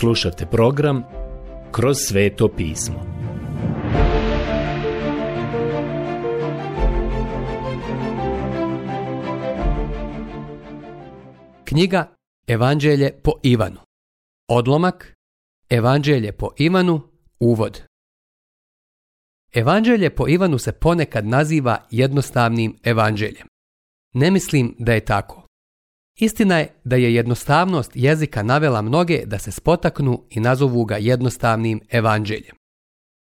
Slušate program Kroz sveto pismo. Knjiga Evanđelje po Ivanu. Odlomak Evanđelje po Ivanu, uvod. Evanđelje po Ivanu se ponekad naziva jednostavnim evanđeljem. Ne mislim da je tako. Istina je da je jednostavnost jezika navela mnoge da se spotaknu i nazovu ga jednostavnim evanđeljem.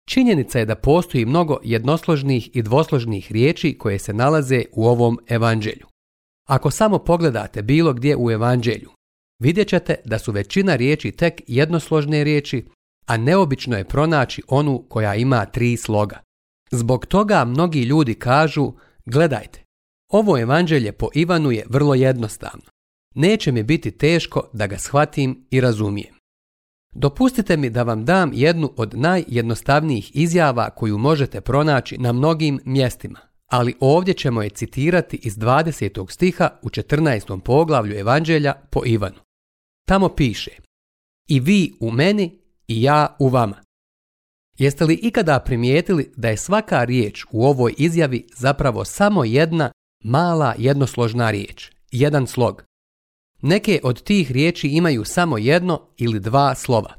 Činjenica je da postoji mnogo jednosložnih i dvosložnih riječi koje se nalaze u ovom evanđelju. Ako samo pogledate bilo gdje u evanđelju, vidjet ćete da su većina riječi tek jednosložne riječi, a neobično je pronaći onu koja ima tri sloga. Zbog toga mnogi ljudi kažu, gledajte, ovo evanđelje po Ivanu je vrlo jednostavno neće mi biti teško da ga shvatim i razumijem. Dopustite mi da vam dam jednu od najjednostavnijih izjava koju možete pronaći na mnogim mjestima, ali ovdje ćemo je citirati iz 20. stiha u 14. poglavlju Evanđelja po Ivanu. Tamo piše I vi u meni i ja u vama. Jeste li ikada primijetili da je svaka riječ u ovoj izjavi zapravo samo jedna mala jednosložna riječ, jedan slog, Neke od tih riječi imaju samo jedno ili dva slova.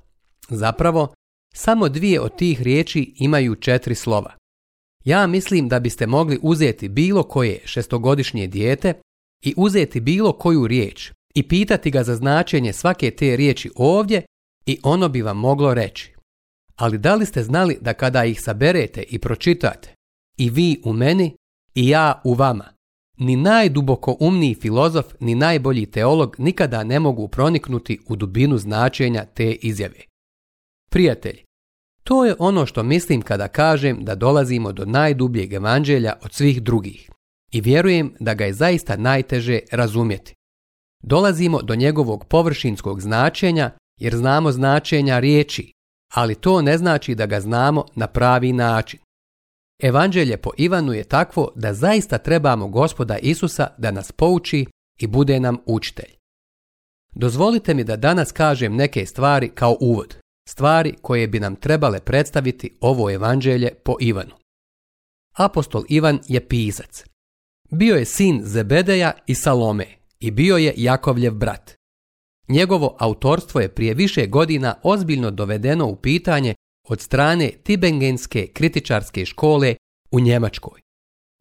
Zapravo, samo dvije od tih riječi imaju četiri slova. Ja mislim da biste mogli uzeti bilo koje šestogodišnje dijete i uzeti bilo koju riječ i pitati ga za značenje svake te riječi ovdje i ono bi vam moglo reći. Ali da li ste znali da kada ih saberete i pročitate, i vi u meni i ja u vama, ni najduboko umniji filozof, ni najbolji teolog nikada ne mogu proniknuti u dubinu značenja te izjave. Prijatelj, to je ono što mislim kada kažem da dolazimo do najdubljeg evanđelja od svih drugih i vjerujem da ga je zaista najteže razumjeti. Dolazimo do njegovog površinskog značenja jer znamo značenja riječi, ali to ne znači da ga znamo na pravi način. Evanđelje po Ivanu je takvo da zaista trebamo gospoda Isusa da nas pouči i bude nam učitelj. Dozvolite mi da danas kažem neke stvari kao uvod, stvari koje bi nam trebale predstaviti ovo evanđelje po Ivanu. Apostol Ivan je pisac. Bio je sin Zebedeja i Salome i bio je Jakovljev brat. Njegovo autorstvo je prije više godina ozbiljno dovedeno u pitanje od strane Tibengenske kritičarske škole u Njemačkoj.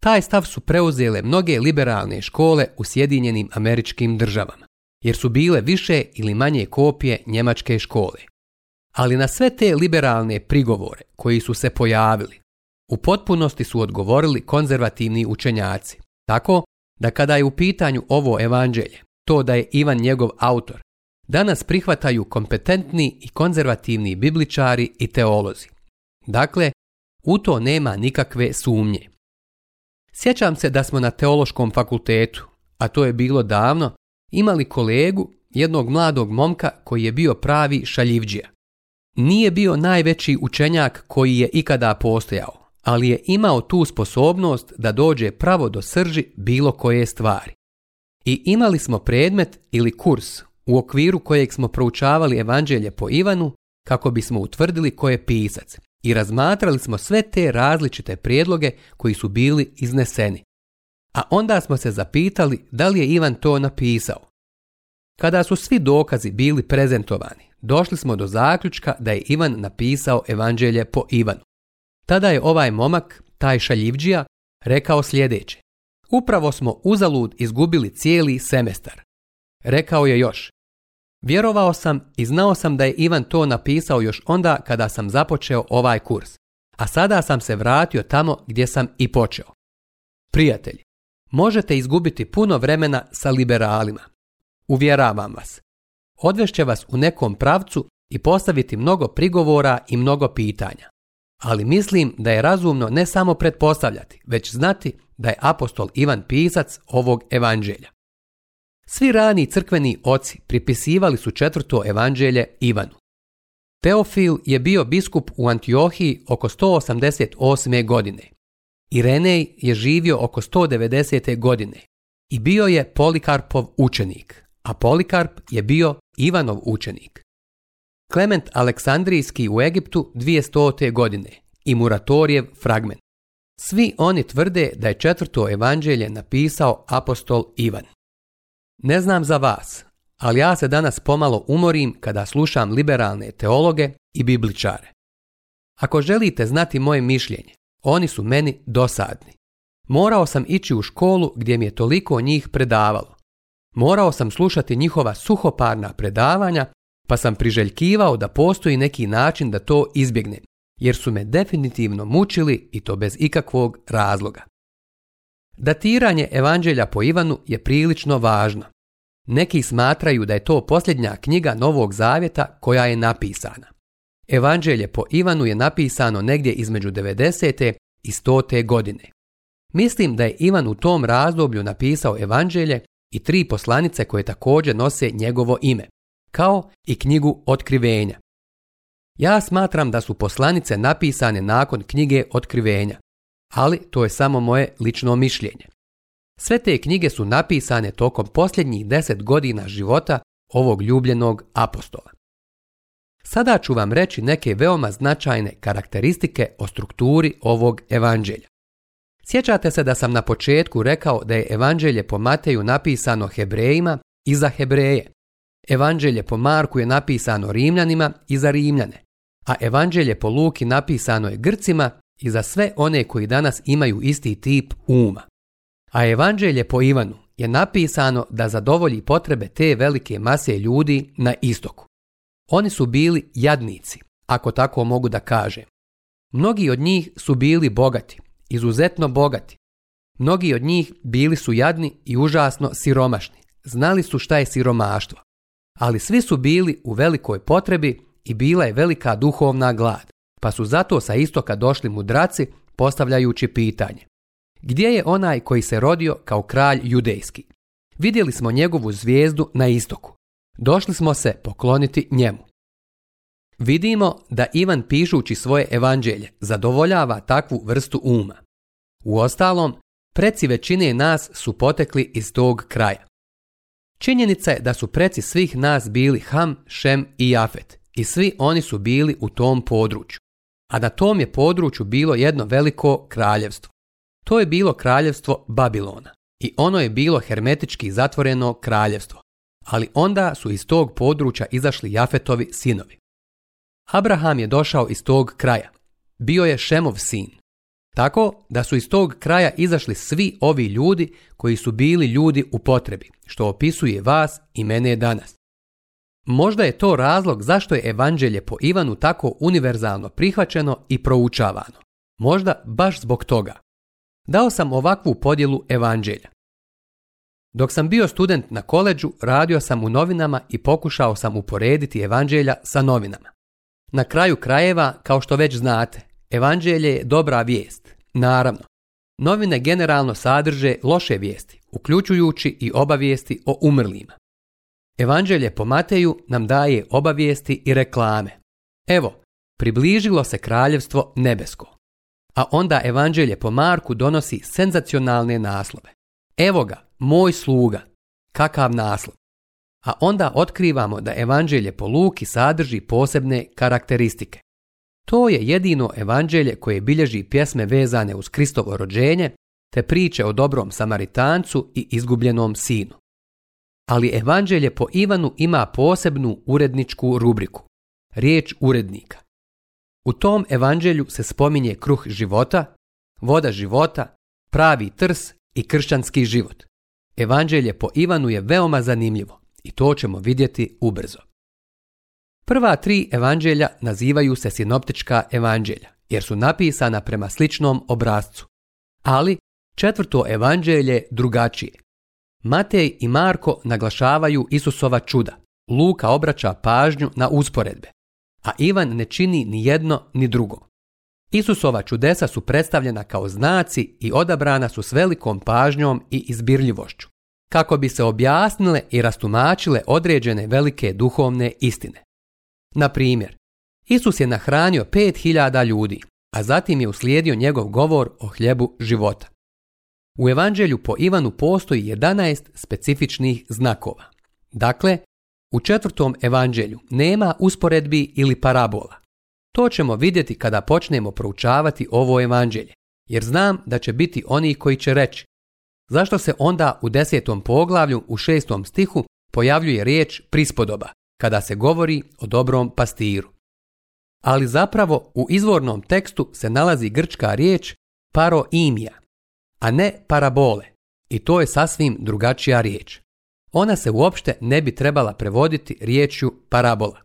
Taj stav su preuzele mnoge liberalne škole u Sjedinjenim američkim državama, jer su bile više ili manje kopije njemačke škole. Ali na sve te liberalne prigovore koji su se pojavili, u potpunosti su odgovorili konzervativni učenjaci, tako da kada je u pitanju ovo evanđelje, to da je Ivan njegov autor danas prihvataju kompetentni i konzervativni bibličari i teolozi. Dakle, u to nema nikakve sumnje. Sjećam se da smo na teološkom fakultetu, a to je bilo davno, imali kolegu, jednog mladog momka koji je bio pravi šaljivđija. Nije bio najveći učenjak koji je ikada postojao, ali je imao tu sposobnost da dođe pravo do srži bilo koje stvari. I imali smo predmet ili kurs u okviru kojeg smo proučavali evanđelje po Ivanu kako bismo utvrdili ko je pisac i razmatrali smo sve te različite prijedloge koji su bili izneseni. A onda smo se zapitali da li je Ivan to napisao. Kada su svi dokazi bili prezentovani, došli smo do zaključka da je Ivan napisao evanđelje po Ivanu. Tada je ovaj momak, taj šaljivđija, rekao sljedeće. Upravo smo uzalud izgubili cijeli semestar. Rekao je još, Vjerovao sam i znao sam da je Ivan to napisao još onda kada sam započeo ovaj kurs, a sada sam se vratio tamo gdje sam i počeo. Prijatelji, možete izgubiti puno vremena sa liberalima. Uvjeravam vas. Odvešće vas u nekom pravcu i postaviti mnogo prigovora i mnogo pitanja. Ali mislim da je razumno ne samo pretpostavljati, već znati da je apostol Ivan pisac ovog evanđelja. Svi rani crkveni oci pripisivali su četvrto evanđelje Ivanu. Teofil je bio biskup u Antiohiji oko 188. godine. Irenej je živio oko 190. godine i bio je Polikarpov učenik, a Polikarp je bio Ivanov učenik. Klement Aleksandrijski u Egiptu 200. godine i Muratorijev fragment. Svi oni tvrde da je četvrto evanđelje napisao apostol Ivan. Ne znam za vas, ali ja se danas pomalo umorim kada slušam liberalne teologe i bibličare. Ako želite znati moje mišljenje, oni su meni dosadni. Morao sam ići u školu gdje mi je toliko njih predavalo. Morao sam slušati njihova suhoparna predavanja, pa sam priželjkivao da postoji neki način da to izbjegnem, jer su me definitivno mučili i to bez ikakvog razloga. Datiranje evanđelja po Ivanu je prilično važno. Neki smatraju da je to posljednja knjiga Novog Zavjeta koja je napisana. Evanđelje po Ivanu je napisano negdje između 90. i 100. godine. Mislim da je Ivan u tom razdoblju napisao Evanđelje i tri poslanice koje također nose njegovo ime, kao i knjigu Otkrivenja. Ja smatram da su poslanice napisane nakon knjige Otkrivenja, ali to je samo moje lično mišljenje. Sve te knjige su napisane tokom posljednjih deset godina života ovog ljubljenog apostola. Sada ću vam reći neke veoma značajne karakteristike o strukturi ovog evanđelja. Sjećate se da sam na početku rekao da je evanđelje po Mateju napisano Hebrejima i za Hebreje. Evanđelje po Marku je napisano Rimljanima i za Rimljane, a evanđelje po Luki napisano je Grcima i za sve one koji danas imaju isti tip uma. A evanđelje po Ivanu je napisano da zadovolji potrebe te velike mase ljudi na istoku. Oni su bili jadnici, ako tako mogu da kažem. Mnogi od njih su bili bogati, izuzetno bogati. Mnogi od njih bili su jadni i užasno siromašni. Znali su šta je siromaštvo. Ali svi su bili u velikoj potrebi i bila je velika duhovna glad, pa su zato sa istoka došli mudraci postavljajući pitanje. Gdje je onaj koji se rodio kao kralj judejski? Vidjeli smo njegovu zvijezdu na istoku. Došli smo se pokloniti njemu. Vidimo da Ivan pišući svoje evanđelje zadovoljava takvu vrstu uma. Uostalom, preci većine nas su potekli iz tog kraja. Činjenica je da su preci svih nas bili Ham, Šem i Jafet i svi oni su bili u tom području, a na tom je području bilo jedno veliko kraljevstvo. To je bilo kraljevstvo Babilona i ono je bilo hermetički zatvoreno kraljevstvo, ali onda su iz tog područja izašli Jafetovi sinovi. Abraham je došao iz tog kraja. Bio je Šemov sin. Tako da su iz tog kraja izašli svi ovi ljudi koji su bili ljudi u potrebi, što opisuje vas i mene danas. Možda je to razlog zašto je evanđelje po Ivanu tako univerzalno prihvaćeno i proučavano. Možda baš zbog toga dao sam ovakvu podjelu evanđelja. Dok sam bio student na koleđu, radio sam u novinama i pokušao sam uporediti evanđelja sa novinama. Na kraju krajeva, kao što već znate, evanđelje je dobra vijest, naravno. Novine generalno sadrže loše vijesti, uključujući i obavijesti o umrlima. Evanđelje po Mateju nam daje obavijesti i reklame. Evo, približilo se kraljevstvo nebesko a onda evanđelje po Marku donosi senzacionalne naslove. Evo ga, moj sluga. Kakav naslov? A onda otkrivamo da evanđelje po Luki sadrži posebne karakteristike. To je jedino evanđelje koje bilježi pjesme vezane uz Kristovo rođenje, te priče o dobrom samaritancu i izgubljenom sinu. Ali evanđelje po Ivanu ima posebnu uredničku rubriku. Riječ urednika. U tom evanđelju se spominje kruh života, voda života, pravi trs i kršćanski život. Evanđelje po Ivanu je veoma zanimljivo i to ćemo vidjeti ubrzo. Prva tri evanđelja nazivaju se sinoptička evanđelja jer su napisana prema sličnom obrazcu. Ali četvrto evanđelje drugačije. Matej i Marko naglašavaju Isusova čuda. Luka obraća pažnju na usporedbe a Ivan ne čini ni jedno ni drugo. Isusova čudesa su predstavljena kao znaci i odabrana su s velikom pažnjom i izbirljivošću, kako bi se objasnile i rastumačile određene velike duhovne istine. Na primjer, Isus je nahranio 5000 ljudi, a zatim je uslijedio njegov govor o hljebu života. U evanđelju po Ivanu postoji 11 specifičnih znakova. Dakle, u četvrtom evanđelju nema usporedbi ili parabola. To ćemo vidjeti kada počnemo proučavati ovo evanđelje, jer znam da će biti oni koji će reći Zašto se onda u desetom poglavlju u šestom stihu pojavljuje riječ prispodoba, kada se govori o dobrom pastiru? Ali zapravo u izvornom tekstu se nalazi grčka riječ paroimija, a ne parabole, i to je sasvim drugačija riječ. Ona se uopšte ne bi trebala prevoditi riječju parabola.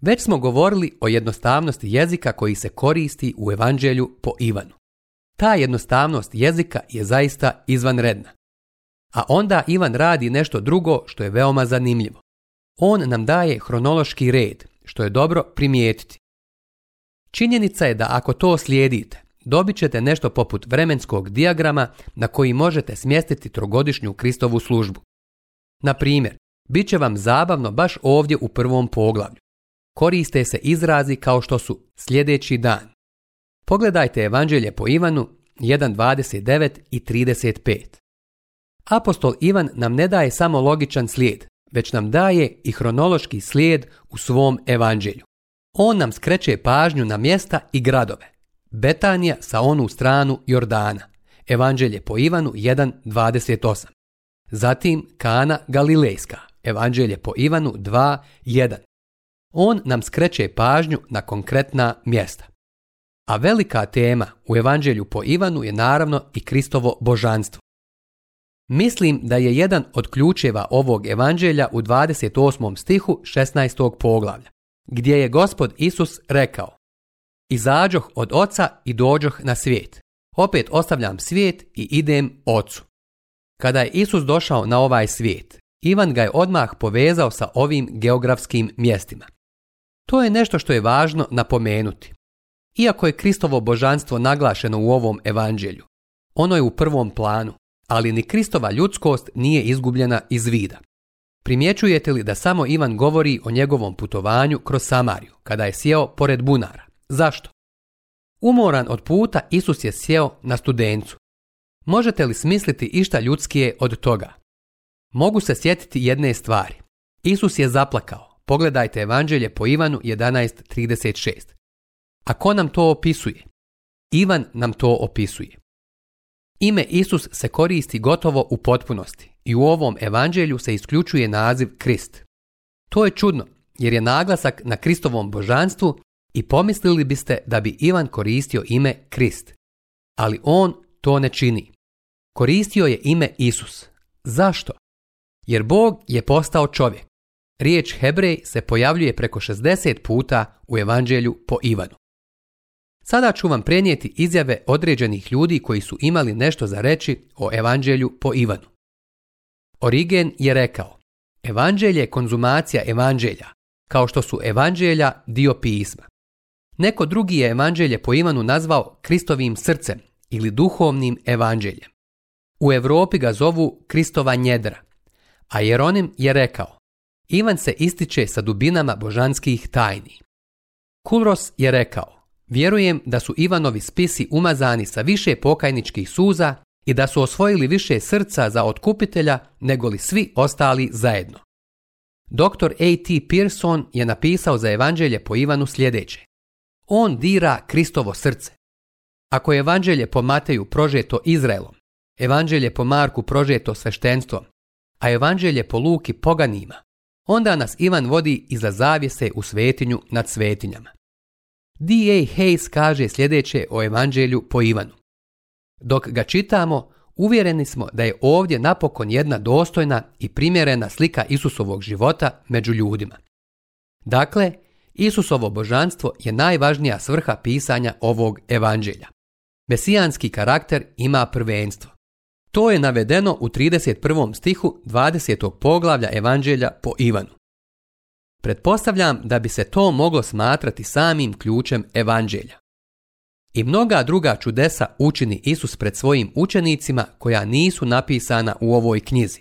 Već smo govorili o jednostavnosti jezika koji se koristi u evanđelju po Ivanu. Ta jednostavnost jezika je zaista izvanredna. A onda Ivan radi nešto drugo što je veoma zanimljivo. On nam daje hronološki red, što je dobro primijetiti. Činjenica je da ako to slijedite, dobit ćete nešto poput vremenskog dijagrama na koji možete smjestiti trogodišnju Kristovu službu. Na primjer, bit će vam zabavno baš ovdje u prvom poglavlju. Koriste se izrazi kao što su sljedeći dan. Pogledajte Evanđelje po Ivanu 1.29 i 35. Apostol Ivan nam ne daje samo logičan slijed, već nam daje i hronološki slijed u svom evanđelju. On nam skreće pažnju na mjesta i gradove. Betanija sa onu stranu Jordana. Evanđelje po Ivanu 1.28. Zatim Kana Galilejska, Evanđelje po Ivanu 2.1. On nam skreće pažnju na konkretna mjesta. A velika tema u Evanđelju po Ivanu je naravno i Kristovo božanstvo. Mislim da je jedan od ključeva ovog evanđelja u 28. stihu 16. poglavlja, gdje je gospod Isus rekao Izađoh od oca i dođoh na svijet. Opet ostavljam svijet i idem ocu. Kada je Isus došao na ovaj svijet, Ivan ga je odmah povezao sa ovim geografskim mjestima. To je nešto što je važno napomenuti. Iako je Kristovo božanstvo naglašeno u ovom evanđelju, ono je u prvom planu, ali ni Kristova ljudskost nije izgubljena iz vida. Primjećujete li da samo Ivan govori o njegovom putovanju kroz Samariju, kada je sjeo pored bunara? Zašto? Umoran od puta, Isus je sjeo na studencu, Možete li smisliti išta ljudskije od toga? Mogu se sjetiti jedne stvari. Isus je zaplakao. Pogledajte evanđelje po Ivanu 11.36. A ko nam to opisuje? Ivan nam to opisuje. Ime Isus se koristi gotovo u potpunosti i u ovom evanđelju se isključuje naziv Krist. To je čudno jer je naglasak na Kristovom božanstvu i pomislili biste da bi Ivan koristio ime Krist. Ali on to ne čini koristio je ime Isus. Zašto? Jer Bog je postao čovjek. Riječ Hebrej se pojavljuje preko 60 puta u Evanđelju po Ivanu. Sada ću vam prenijeti izjave određenih ljudi koji su imali nešto za reći o Evanđelju po Ivanu. Origen je rekao, Evanđelje je konzumacija evanđelja, kao što su evanđelja dio pisma. Neko drugi je evanđelje po Ivanu nazvao Kristovim srcem ili duhovnim evanđeljem. U Europi ga zovu Kristova njedra. A Jeronim je rekao, Ivan se ističe sa dubinama božanskih tajni. Kulros je rekao, vjerujem da su Ivanovi spisi umazani sa više pokajničkih suza i da su osvojili više srca za otkupitelja nego li svi ostali zajedno. Dr. A.T. Pearson je napisao za evanđelje po Ivanu sljedeće. On dira Kristovo srce. Ako je evanđelje po Mateju prožeto Izraelom, evanđelje po Marku prožeto sveštenstvo, a evanđelje po Luki poganima, onda nas Ivan vodi iza zavjese u svetinju nad svetinjama. D.A. Hayes kaže sljedeće o evanđelju po Ivanu. Dok ga čitamo, uvjereni smo da je ovdje napokon jedna dostojna i primjerena slika Isusovog života među ljudima. Dakle, Isusovo božanstvo je najvažnija svrha pisanja ovog evanđelja. Mesijanski karakter ima prvenstvo. To je navedeno u 31. stihu 20. poglavlja Evanđelja po Ivanu. Pretpostavljam da bi se to moglo smatrati samim ključem Evanđelja. I mnoga druga čudesa učini Isus pred svojim učenicima koja nisu napisana u ovoj knjizi.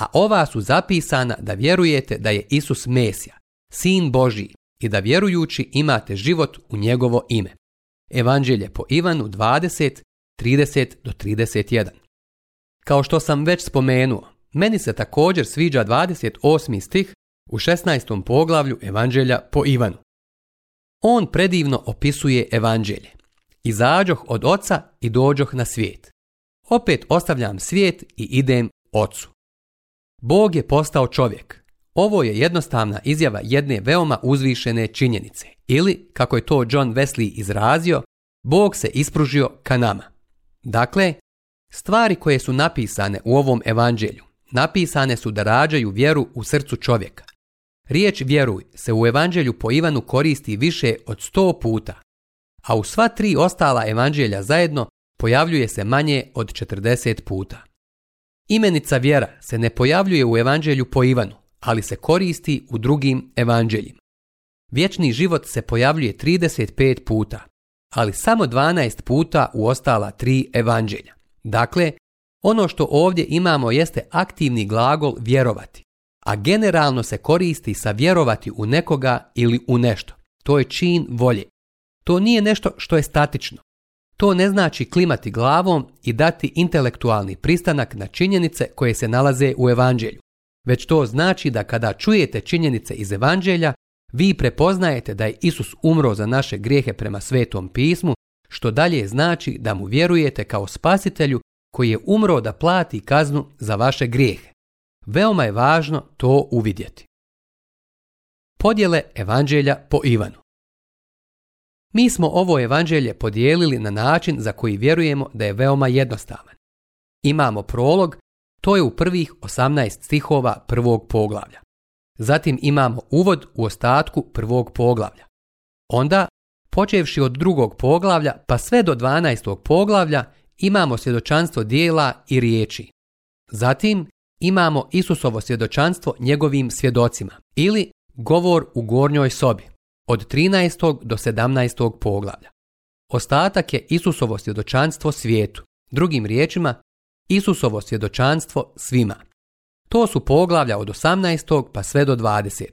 A ova su zapisana da vjerujete da je Isus Mesija, Sin Božji i da vjerujući imate život u njegovo ime. Evanđelje po Ivanu 20, 30 do 31. Kao što sam već spomenuo, meni se također sviđa 28. stih u 16. poglavlju Evanđelja po Ivanu. On predivno opisuje Evanđelje. Izađoh od oca i dođoh na svijet. Opet ostavljam svijet i idem ocu. Bog je postao čovjek. Ovo je jednostavna izjava jedne veoma uzvišene činjenice. Ili, kako je to John Wesley izrazio, Bog se ispružio ka nama. Dakle, Stvari koje su napisane u ovom evanđelju, napisane su da rađaju vjeru u srcu čovjeka. Riječ vjeruj se u evanđelju po Ivanu koristi više od sto puta, a u sva tri ostala evanđelja zajedno pojavljuje se manje od 40 puta. Imenica vjera se ne pojavljuje u evanđelju po Ivanu, ali se koristi u drugim evanđeljima. Vječni život se pojavljuje 35 puta, ali samo 12 puta u ostala tri evanđelja. Dakle, ono što ovdje imamo jeste aktivni glagol vjerovati, a generalno se koristi sa vjerovati u nekoga ili u nešto. To je čin volje. To nije nešto što je statično. To ne znači klimati glavom i dati intelektualni pristanak na činjenice koje se nalaze u evanđelju. Već to znači da kada čujete činjenice iz evanđelja, vi prepoznajete da je Isus umro za naše grijehe prema svetom pismu što dalje znači da mu vjerujete kao spasitelju koji je umro da plati kaznu za vaše grijehe. Veoma je važno to uvidjeti. Podjele evanđelja po Ivanu Mi smo ovo evanđelje podijelili na način za koji vjerujemo da je veoma jednostavan. Imamo prolog, to je u prvih 18 stihova prvog poglavlja. Zatim imamo uvod u ostatku prvog poglavlja. Onda Počevši od drugog poglavlja pa sve do 12. poglavlja imamo svjedočanstvo dijela i riječi. Zatim imamo Isusovo svjedočanstvo njegovim svjedocima ili govor u gornjoj sobi od 13. do 17. poglavlja. Ostatak je Isusovo svjedočanstvo svijetu, drugim riječima Isusovo svjedočanstvo svima. To su poglavlja od 18. pa sve do 20.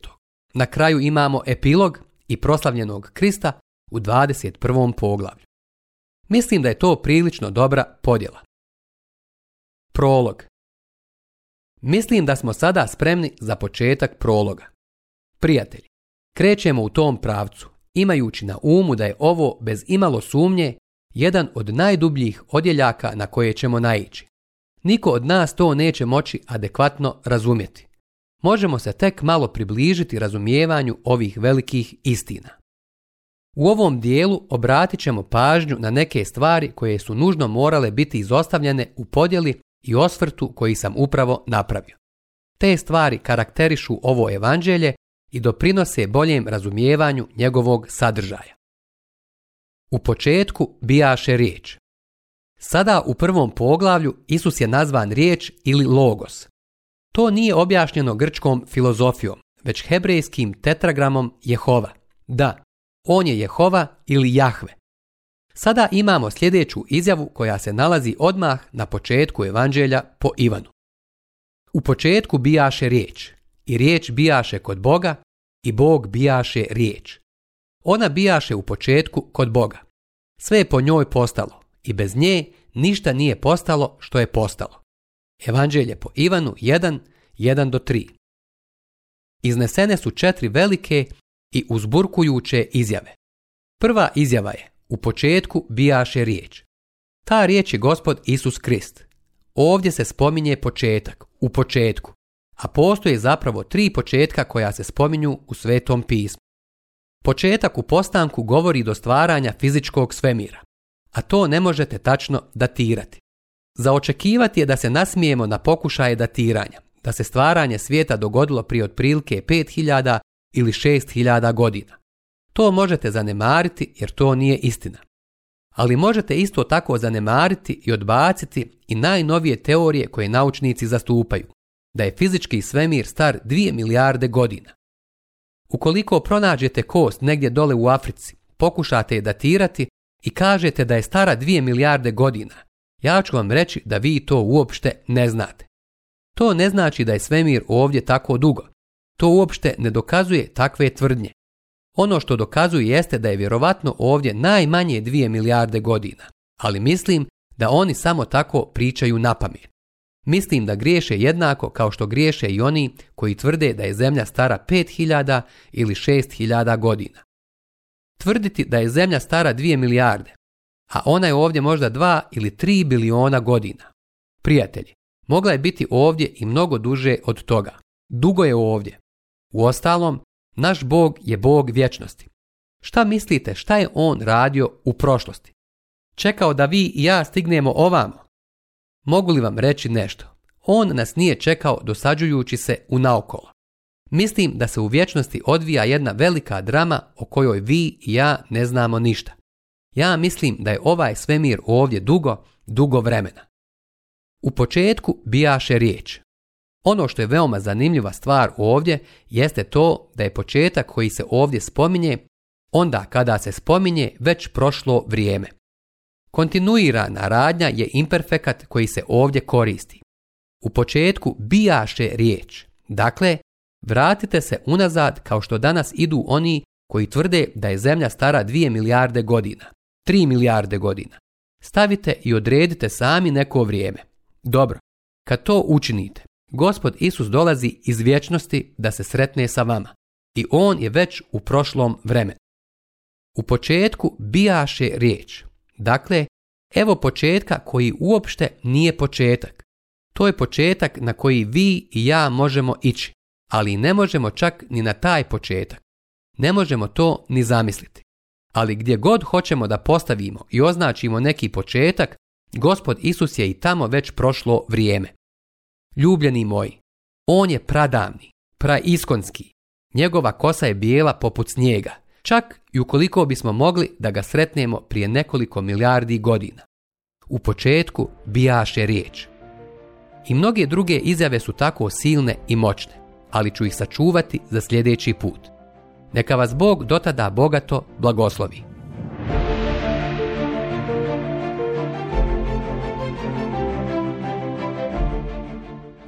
Na kraju imamo epilog i proslavljenog Krista u 21. poglavlju. Mislim da je to prilično dobra podjela. Prolog Mislim da smo sada spremni za početak prologa. Prijatelji, krećemo u tom pravcu, imajući na umu da je ovo bez imalo sumnje jedan od najdubljih odjeljaka na koje ćemo naići. Niko od nas to neće moći adekvatno razumjeti. Možemo se tek malo približiti razumijevanju ovih velikih istina. U ovom dijelu obratit ćemo pažnju na neke stvari koje su nužno morale biti izostavljene u podjeli i osvrtu koji sam upravo napravio. Te stvari karakterišu ovo evanđelje i doprinose boljem razumijevanju njegovog sadržaja. U početku bijaše riječ. Sada u prvom poglavlju Isus je nazvan riječ ili logos. To nije objašnjeno grčkom filozofijom, već hebrejskim tetragramom Jehova. Da, on je Jehova ili Jahve. Sada imamo sljedeću izjavu koja se nalazi odmah na početku evanđelja po Ivanu. U početku bijaše riječ i riječ bijaše kod Boga i Bog bijaše riječ. Ona bijaše u početku kod Boga. Sve je po njoj postalo i bez nje ništa nije postalo što je postalo. Evanđelje po Ivanu 1, 1 do 3. Iznesene su četiri velike i uzburkujuće izjave. Prva izjava je, u početku bijaše riječ. Ta riječ je gospod Isus Krist. Ovdje se spominje početak, u početku, a postoje zapravo tri početka koja se spominju u Svetom pismu. Početak u postanku govori do stvaranja fizičkog svemira, a to ne možete tačno datirati. Za očekivati je da se nasmijemo na pokušaje datiranja, da se stvaranje svijeta dogodilo prije otprilike 5000 ili 6000 godina. To možete zanemariti jer to nije istina. Ali možete isto tako zanemariti i odbaciti i najnovije teorije koje naučnici zastupaju, da je fizički svemir star 2 milijarde godina. Ukoliko pronađete kost negdje dole u Africi, pokušate je datirati i kažete da je stara 2 milijarde godina, ja ću vam reći da vi to uopšte ne znate. To ne znači da je svemir ovdje tako dugo, to uopšte ne dokazuje takve tvrdnje. Ono što dokazuje jeste da je vjerovatno ovdje najmanje dvije milijarde godina, ali mislim da oni samo tako pričaju na pamet. Mislim da griješe jednako kao što griješe i oni koji tvrde da je zemlja stara 5000 ili 6000 godina. Tvrditi da je zemlja stara 2 milijarde, a ona je ovdje možda 2 ili 3 biliona godina. Prijatelji, mogla je biti ovdje i mnogo duže od toga. Dugo je ovdje. Uostalom, naš Bog je Bog vječnosti. Šta mislite šta je on radio u prošlosti? Čekao da vi i ja stignemo ovamo? Mogu li vam reći nešto? On nas nije čekao dosađujući se u naokolo. Mislim da se u vječnosti odvija jedna velika drama o kojoj vi i ja ne znamo ništa. Ja mislim da je ovaj svemir ovdje dugo, dugo vremena. U početku bijaše riječ, ono što je veoma zanimljiva stvar ovdje jeste to da je početak koji se ovdje spominje onda kada se spominje već prošlo vrijeme. Kontinuirana radnja je imperfekat koji se ovdje koristi. U početku bijaše riječ. Dakle, vratite se unazad kao što danas idu oni koji tvrde da je zemlja stara 2 milijarde godina, 3 milijarde godina. Stavite i odredite sami neko vrijeme. Dobro, kad to učinite, Gospod Isus dolazi iz vječnosti da se sretne sa vama i on je već u prošlom vremenu. U početku bijaše riječ. Dakle, evo početka koji uopšte nije početak. To je početak na koji vi i ja možemo ići, ali ne možemo čak ni na taj početak. Ne možemo to ni zamisliti. Ali gdje god hoćemo da postavimo i označimo neki početak, Gospod Isus je i tamo već prošlo vrijeme. Ljubljeni moji, on je pradavni, praiskonski. Njegova kosa je bijela poput snijega, čak i ukoliko bismo mogli da ga sretnemo prije nekoliko milijardi godina. U početku bijaše riječ. I mnoge druge izjave su tako silne i moćne, ali ću ih sačuvati za sljedeći put. Neka vas Bog dotada bogato blagoslovi.